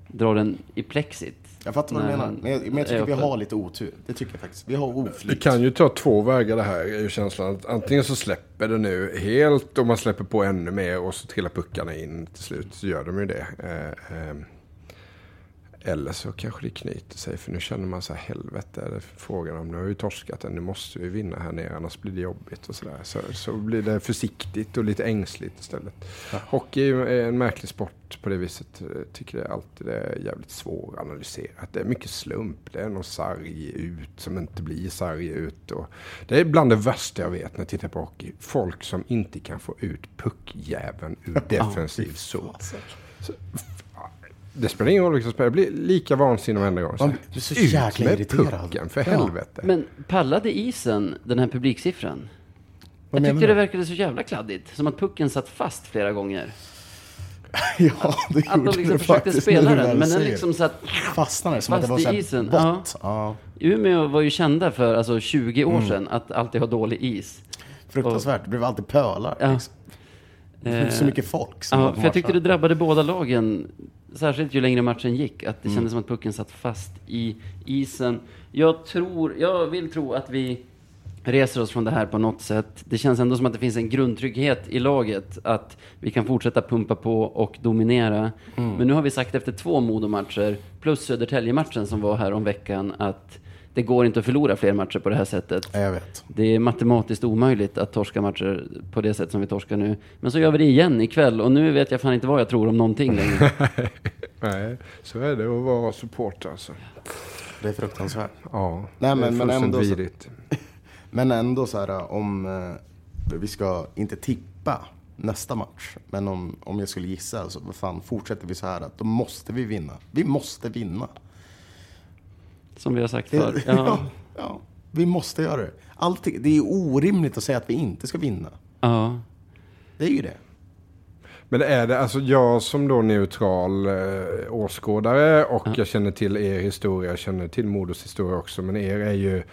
Speaker 1: drar den i plexit.
Speaker 2: Jag fattar vad du menar. Men jag, men jag tycker vi har lite otur. Det tycker jag faktiskt. Vi har
Speaker 3: Det
Speaker 2: oflyt.
Speaker 3: kan ju ta två vägar det här, är känslan. Att antingen så släpper det nu helt och man släpper på ännu mer och så trillar puckarna in till slut. Så gör de ju det. Eh, eh, eller så kanske det knyter sig, för nu känner man så här, helvete är det frågan om. Nu har vi torskat den, nu måste vi vinna här nere, annars blir det jobbigt och sådär. Så, så blir det försiktigt och lite ängsligt istället. Hockey är en märklig sport på det viset. Jag tycker det är alltid är jävligt svåranalyserat. Det är mycket slump. Det är någon sarg ut som inte blir sarg ut. Och det är bland det värsta jag vet när jag tittar på hockey. Folk som inte kan få ut puckjäveln ur defensiv zon. Det spelar ingen roll vilka som spelar. Jag blir lika vansinnig varenda gång.
Speaker 2: Man blir så
Speaker 3: Ut
Speaker 2: jäkla
Speaker 3: med
Speaker 2: irriterad.
Speaker 3: pucken, för
Speaker 2: Ja.
Speaker 3: helvete.
Speaker 1: Men pallade isen den här publiksiffran?
Speaker 2: Vad
Speaker 1: jag
Speaker 2: menar
Speaker 1: tyckte
Speaker 2: du?
Speaker 1: det verkade så jävla kladdigt. Som att pucken satt fast flera gånger.
Speaker 2: ja, det
Speaker 1: Att de
Speaker 2: gjorde
Speaker 1: liksom
Speaker 2: det
Speaker 1: försökte
Speaker 2: faktiskt,
Speaker 1: spela
Speaker 2: när du
Speaker 1: den,
Speaker 2: väl
Speaker 1: men den
Speaker 2: säger
Speaker 1: liksom
Speaker 2: det.
Speaker 1: satt...
Speaker 2: fastnade som att det var
Speaker 1: fast
Speaker 2: så
Speaker 1: i
Speaker 2: här
Speaker 1: isen,
Speaker 2: bott. Ja.
Speaker 1: Umeå var ju kända för, alltså 20
Speaker 2: Mm.
Speaker 1: år sedan, att alltid ha dålig is.
Speaker 2: Fruktansvärt. Det blev alltid pölar.
Speaker 1: Ja.
Speaker 2: Liksom. Det blev så mycket folk. som
Speaker 1: Ja,
Speaker 2: var
Speaker 1: för jag tyckte det drabbade båda lagen, särskilt ju längre matchen gick, att det
Speaker 2: Mm.
Speaker 1: kändes som att pucken satt fast i isen. Jag tror, jag vill tro att vi reser oss från det här på något sätt. Det känns ändå som att det finns en grundtrygghet i laget, att vi kan fortsätta pumpa på och dominera.
Speaker 2: Mm.
Speaker 1: Men nu har vi sagt efter två Modomatcher, plus Södertälje-matchen som var här om veckan, att det går inte att förlora fler matcher på det här sättet.
Speaker 2: Jag vet.
Speaker 1: Det är matematiskt omöjligt att torska matcher på det sätt som vi torskar nu. Men så gör vi det igen ikväll och nu vet jag fan inte vad jag tror om någonting längre.
Speaker 3: Nej, så är det att vara supporter alltså.
Speaker 2: Det är fruktansvärt.
Speaker 3: Ja,
Speaker 2: Nej, men-
Speaker 3: det är
Speaker 2: men ändå så-. Men ändå så här om eh, vi ska inte tippa nästa match. Men om, om jag skulle gissa så vad fan fortsätter vi så här att då måste vi vinna. Vi måste vinna.
Speaker 1: Som vi har sagt förr.
Speaker 2: ja.
Speaker 1: Ja.
Speaker 2: Ja, vi måste göra det. Allting, det är orimligt att säga att vi inte ska vinna.
Speaker 1: ja.
Speaker 2: Det är ju det.
Speaker 3: Men det är det, alltså jag som då neutral eh, åskådare och jag känner till er historia, jag känner till Modos historia också, men er är ju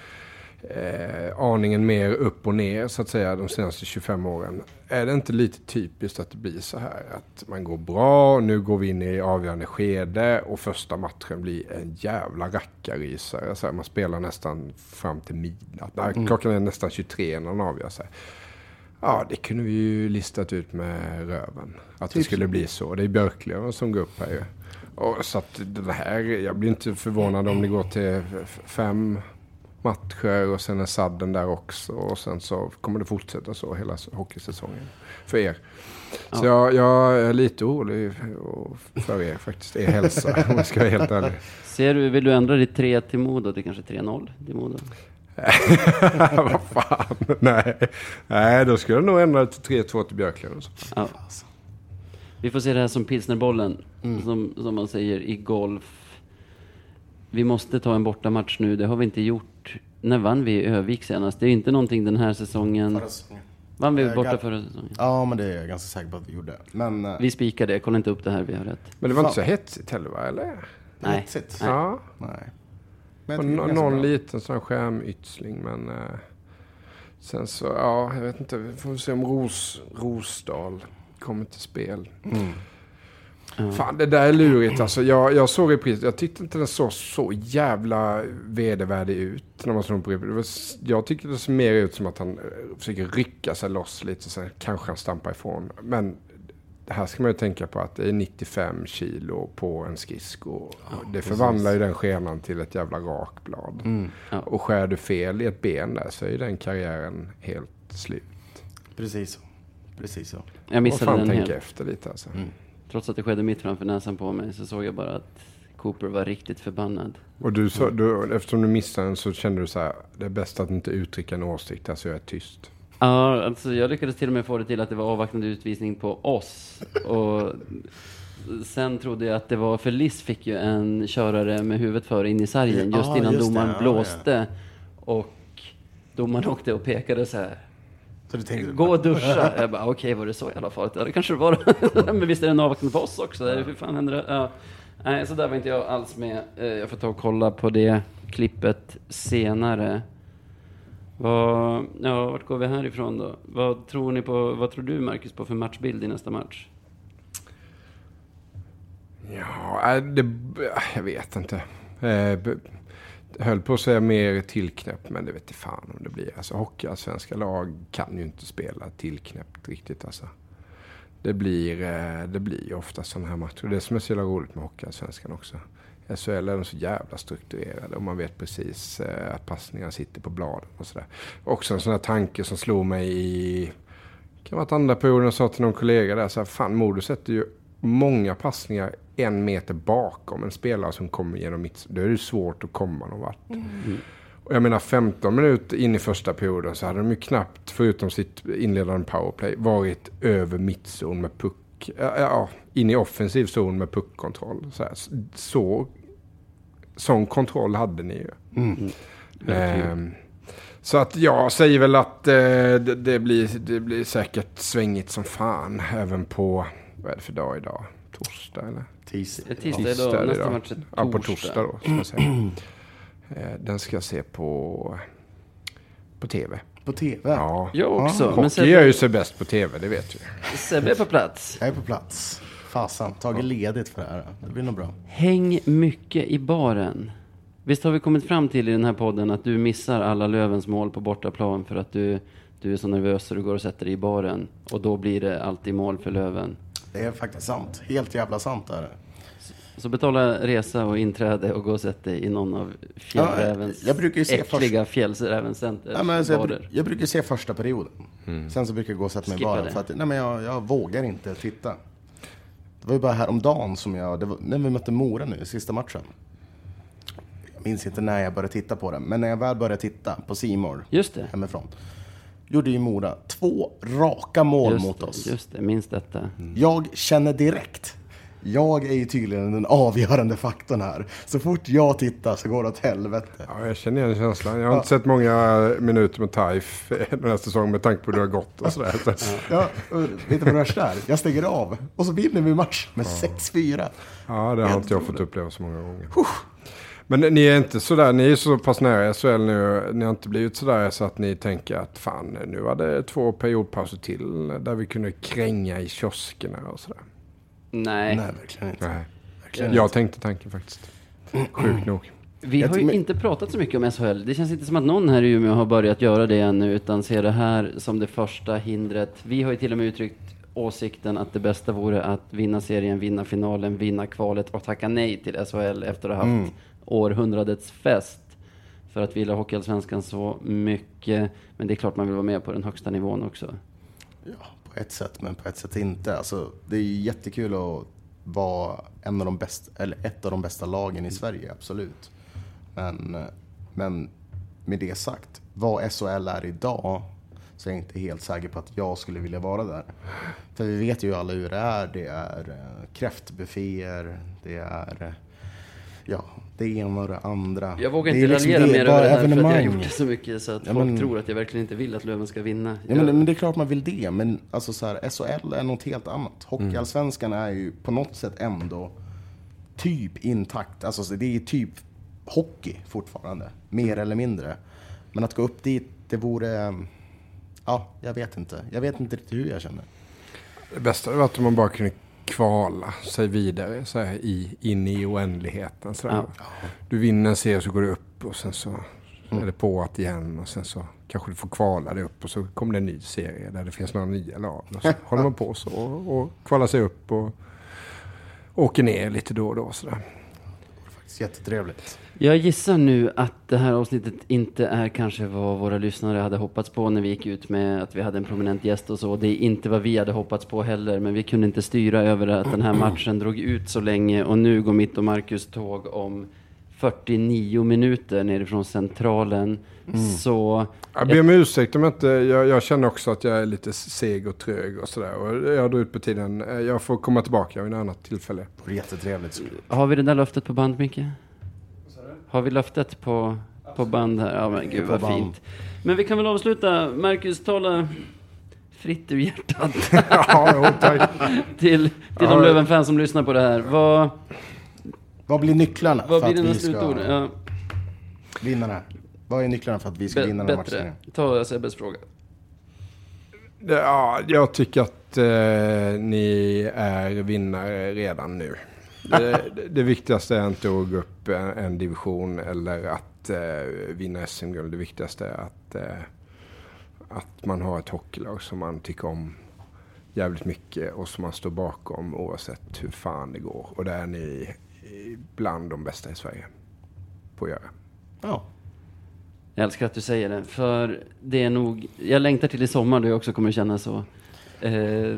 Speaker 3: eh, aningen mer upp och ner så att säga de senaste 25 åren. Är det inte lite typiskt att det blir så här att man går bra, nu går vi in i avgörande skede och första matchen blir en jävla rackarrysare. Så här, man spelar nästan fram till midnatt, Nej, klockan är nästan 23 när den avgör sig. Ja, det kunde vi ju listat ut med röven. Att det
Speaker 2: Typ
Speaker 3: skulle
Speaker 2: så.
Speaker 3: bli så. Det är Björklöven som går upp här ju. Och så att det här, jag blir inte förvånad om det går till fem matcher och sen är sadden där också. Och sen så kommer det fortsätta så hela hockeysäsongen. För er. Så jag, jag är lite orolig för er faktiskt. Er hälsa, om jag ska vara helt ärlig.
Speaker 1: Ser du, vill du ändra ditt 3 till Modo till kanske 3-0 till Modo?
Speaker 3: Vad fan. Nej. Nej, då skulle jag nog ändra det till 3-2 till Björklöven.
Speaker 1: Ja. Vi får se det här som pilsnerbollen, som, som man säger i golf. Vi måste ta en bortamatch nu, det har vi inte gjort. När vann vi i Övik senast? Det är inte någonting den här säsongen.
Speaker 2: Förra säsongen.
Speaker 1: Vann vi
Speaker 2: Eh,
Speaker 1: borta förra säsongen?
Speaker 2: Ja, men det är jag ganska säker på att vi gjorde. Men... eh,
Speaker 1: Vi spikar det, kolla inte upp det här, vi har rätt.
Speaker 3: Men det var inte så hetsigt heller va? Eller?
Speaker 1: Nej.
Speaker 2: Hetsigt.
Speaker 1: Nej.
Speaker 3: Ja.
Speaker 2: Nej. Men jag
Speaker 3: Och
Speaker 2: tycker det är ganska
Speaker 3: någon
Speaker 2: bra.
Speaker 3: liten sån skärmytsling men eh, sen så, ja, jag vet inte. Vi får se om Ros, Rosdal kommer till spel.
Speaker 1: Ja.
Speaker 3: Fan, det där är lurigt alltså. Jag, jag såg reprisen. Jag tyckte inte den såg så jävla vedervärdig ut när man såg på repris. Det var s- Jag tyckte det såg mer ut som att han eh, försöker rycka sig loss lite. Sen kanske han stampar ifrån. Men här ska man ju tänka på att det är 95 kilo på en skridsko. det förvandlar ju den skenan till ett jävla rakblad.
Speaker 2: Mm.
Speaker 1: Ja.
Speaker 3: Och skär du fel i ett ben där så är ju den karriären helt slut.
Speaker 2: Precis så. Precis så.
Speaker 1: Jag missade
Speaker 3: fan
Speaker 1: den
Speaker 3: tänka
Speaker 1: helt.
Speaker 3: efter lite alltså.
Speaker 1: Trots att det skedde mitt framför näsan på mig så såg jag bara att Cooper var riktigt förbannad.
Speaker 3: Och du, så, du, eftersom du missade den så kände du så här, det är bäst att inte uttrycka en åsikt, alltså jag är tyst.
Speaker 1: Ja, alltså jag lyckades till och med få det till att det var avvaktande utvisning på oss. Och sen trodde jag att det var, för Liss fick ju en körare med huvudet före in i sargen just
Speaker 2: Ja,
Speaker 1: innan
Speaker 2: just det.
Speaker 1: domaren
Speaker 2: Ja,
Speaker 1: blåste. Och domaren åkte och pekade så här.
Speaker 2: Så du tänkte...
Speaker 1: Gå och duscha. Jag bara, okej, var det så jävla farligt? Ja, det kanske det var. Men visst är det en avvaktande på oss också? Hur fan händer det? Ja. Nej, så där var inte jag alls med. Eh, Jag får ta och kolla på det klippet senare. Vad, ja, vart går vi härifrån då? Vad tror ni på, vad tror du Marcus på för matchbild i nästa match?
Speaker 3: Ja, äh, det, jag vet inte. Höll på att säga mer tillknäppt, men det vet fan om det blir. Alltså hockeyallsvenska lag kan ju inte spela tillknäppt riktigt alltså. Det blir, eh, det blir ju ofta sådana här matcher. Det som är så jävla roligt med hockeyallsvenskan också. I SHL är de så jävla strukturerade och man vet precis eh, att passningarna sitter på bladen och sådär. Också en sån här tanke som slog mig i, kan vara att andra perioden, jag sa till någon kollega där, så här, fan Modo sätter ju många passningar en meter bakom en spelare som kommer genom mitt... Då är det svårt att komma någon vart. Och jag menar 15 minuter in i första perioden så hade de ju knappt, förutom sitt inledande powerplay, varit över mittzon med puck. Ja, in i offensiv zon med puckkontroll. Så, här. så Sån kontroll hade ni ju. Ehm, så att jag säger väl att eh, det, det, blir, det blir säkert svängigt som fan. Även på, vad är det för dag idag? Torsdag eller?
Speaker 2: Tis.
Speaker 1: Tisdag
Speaker 3: Tisdag
Speaker 1: idag, nästa
Speaker 3: idag.
Speaker 1: match är
Speaker 3: Ja, på
Speaker 1: torsdag.
Speaker 3: torsdag då. Ska jag säga. Den ska jag se på, på tv.
Speaker 2: På TV.
Speaker 3: Ja.
Speaker 1: Jag också. men
Speaker 3: Hockey
Speaker 1: Sebbe,
Speaker 3: gör ju sig bäst på tv, det vet vi.
Speaker 1: Sebbe är på plats.
Speaker 2: Jag är på plats. Fasan, tagit ledigt för det här. Det blir nog bra.
Speaker 1: Häng mycket i baren. Visst har vi kommit fram till i den här podden att du missar alla Lövens mål på bortaplan för att du, du är så nervös så du går och sätter dig i baren. Och då blir det alltid mål för Löven.
Speaker 2: Det är faktiskt sant. Helt jävla sant är det.
Speaker 1: Så betala resa och inträde och gå och sätta dig i någon av fjällrävens
Speaker 2: Ja, jag brukar ju se
Speaker 1: äckliga fjällrävencenters
Speaker 2: Ja, men alltså, jag,
Speaker 1: barer.
Speaker 2: jag brukar se första perioden.
Speaker 3: Mm.
Speaker 2: Sen så brukar jag gå och sätta mig i baren.
Speaker 1: det.
Speaker 2: För att, nej, men jag, jag vågar inte titta. Det var ju bara häromdagen som jag, det var, när vi mötte Mora nu, sista matchen. Jag minns inte när jag började titta på den, men när jag väl började titta på Simor
Speaker 1: Just det.
Speaker 2: hemifrån. Gjorde ju Mora två raka mål
Speaker 1: Just
Speaker 2: mot oss.
Speaker 1: just det, minns detta.
Speaker 2: Jag känner direkt. Jag är ju tydligen den avgörande faktorn här. Så fort jag tittar så går det åt helvete.
Speaker 3: Ja, jag känner igen känslan. Jag har inte sett många minuter med Taif den här säsongen med tanke på hur det har gått och sådär. Så.
Speaker 2: Ja, vet du vad det värsta är? Jag stänger av och så vinner vi match med 6-4.
Speaker 3: Ja, det har inte jag fått uppleva så många gånger. Men ni är inte sådär, ni är så pass nära SHL nu, ni har inte blivit sådär så att ni tänker att fan, nu var det två periodpauser till där vi kunde kränga i kioskerna och sådär.
Speaker 1: Nej,
Speaker 2: Nej, verkligen inte.
Speaker 3: Nej.
Speaker 2: Verkligen
Speaker 3: Jag tänkte tanken faktiskt. Sjukt nog.
Speaker 1: vi har ju inte pratat så mycket om SHL. Det känns inte som att någon här i Umeå har börjat göra det ännu, utan ser det här som det första hindret. Vi har ju till och med uttryckt åsikten att det bästa vore att vinna serien, vinna finalen, vinna kvalet och tacka nej till SHL efter att ha haft
Speaker 2: Mm
Speaker 1: århundradets fest. För att vi gillar Hockeyallsvenskan så mycket. Men det är klart man vill vara med på den högsta nivån också.
Speaker 2: Ja, på ett sätt, men på ett sätt inte. Alltså, det är ju jättekul att vara en av de bästa, eller ett av de bästa lagen i Sverige, absolut. Men, men med det sagt, vad SHL är idag så är jag inte helt säker på att jag skulle vilja vara där. För vi vet ju alla hur det är. Det är eh, kräftbufféer, det är eh, ja, det ena och det andra.
Speaker 1: Jag vågar inte
Speaker 2: liksom
Speaker 1: raljera mer över det här för att jag har gjort det så mycket så att
Speaker 2: Ja,
Speaker 1: folk
Speaker 2: men-
Speaker 1: tror att jag verkligen inte vill att Löven ska vinna.
Speaker 2: Ja,
Speaker 1: Jag-
Speaker 2: men, men det är klart man vill det, men alltså så här, SHL är något helt annat. Hockeyallsvenskan är ju på något sätt ändå typ intakt. Alltså så det är typ hockey fortfarande, mer eller mindre. Men att gå upp dit, det vore... Ja, jag vet inte. Jag vet inte riktigt hur jag känner.
Speaker 3: Det bästa hade varit om man bara kunde kvala sig vidare så här, i, in i oändligheten. Så
Speaker 1: Ja.
Speaker 3: Du vinner en serie så går du upp och sen så är det på att igen och sen så kanske du får kvala dig upp och så kommer det en ny serie där det finns några nya lag. Och så håller man på så och, och kvalar sig upp och åker ner lite då och då. Så där.
Speaker 2: Jättetrevligt.
Speaker 1: Jag gissar nu att det här avsnittet inte är kanske vad våra lyssnare hade hoppats på när vi gick ut med att vi hade en prominent gäst och så. Det är inte vad vi hade hoppats på heller, men vi kunde inte styra över att den här matchen drog ut så länge och nu går mitt och Marcus tåg om 49 minuter nerifrån Centralen. Så
Speaker 3: Jag ber om ursäkt om jag inte, jag, jag känner också att jag är lite seg och trög och sådär. Och jag drar ut på tiden. Jag får komma tillbaka vid ett annat tillfälle.
Speaker 2: Det jättetrevligt.
Speaker 1: har vi det där löftet på band, Micke? Har vi löftet på, på band här? Ja, men gud vad
Speaker 2: band.
Speaker 1: fint. Men vi kan väl avsluta. Marcus, tala fritt ur hjärtat.
Speaker 3: ja, jo, tack.
Speaker 1: till, till de
Speaker 3: Ja.
Speaker 1: Löven-fans som lyssnar på det här. Vad,
Speaker 2: Vad blir nycklarna
Speaker 1: vad
Speaker 2: för
Speaker 1: blir
Speaker 2: att
Speaker 1: dina
Speaker 2: vi
Speaker 1: slutord?
Speaker 2: ska
Speaker 1: Ja,
Speaker 2: vinna det här? Vad är nycklarna för att vi ska
Speaker 1: be,
Speaker 2: vinna den här
Speaker 1: bättre.
Speaker 2: matchen?
Speaker 1: Ta Sebbes fråga.
Speaker 3: Ja, jag tycker att eh, ni är vinnare redan nu. Det, det, det viktigaste är inte att gå upp en, en division eller att eh, vinna SM-guld. Det viktigaste är att, eh, att man har ett hockeylag som man tycker om jävligt mycket och som man står bakom oavsett hur fan det går. Och det är ni bland de bästa i Sverige på att göra.
Speaker 2: Ja,
Speaker 1: Jag älskar att du säger det, för det är nog... Jag längtar till i sommar då jag också kommer känna så. Eh,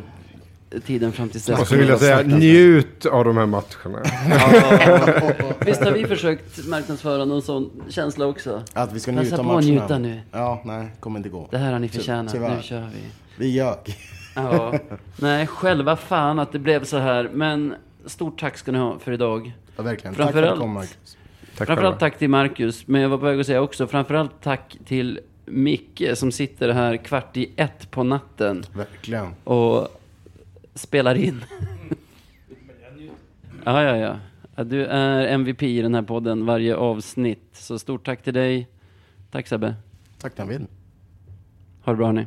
Speaker 1: tiden fram till dess.
Speaker 3: Och så vill jag säga, njut av de här matcherna.
Speaker 1: Ja, visst har vi försökt marknadsföra någon sån känsla också?
Speaker 2: att vi ska
Speaker 1: Passa
Speaker 2: njuta av
Speaker 1: på att
Speaker 2: matcherna.
Speaker 1: njuta nu.
Speaker 2: Ja, nej, kommer inte gå.
Speaker 1: Det här har ni
Speaker 2: Ty-
Speaker 1: förtjänat,
Speaker 2: tyvärr.
Speaker 1: nu kör vi.
Speaker 2: Vi ljög.
Speaker 1: Ja, nej, själva fan att det blev så här. Men stort tack ska ni ha för idag.
Speaker 2: Ja, verkligen. Tack för att du kom, Marcus.
Speaker 3: Tack
Speaker 1: Framförallt tack till Marcus, men jag var på väg att säga också framförallt tack till Micke som sitter här kvart i ett på natten
Speaker 2: Verkligen.
Speaker 1: och spelar in. ja, ja, ja. Du är MVP i den här podden varje avsnitt, så stort tack till dig. Tack Sebbe.
Speaker 2: Tack David.
Speaker 1: Ha det bra hörni.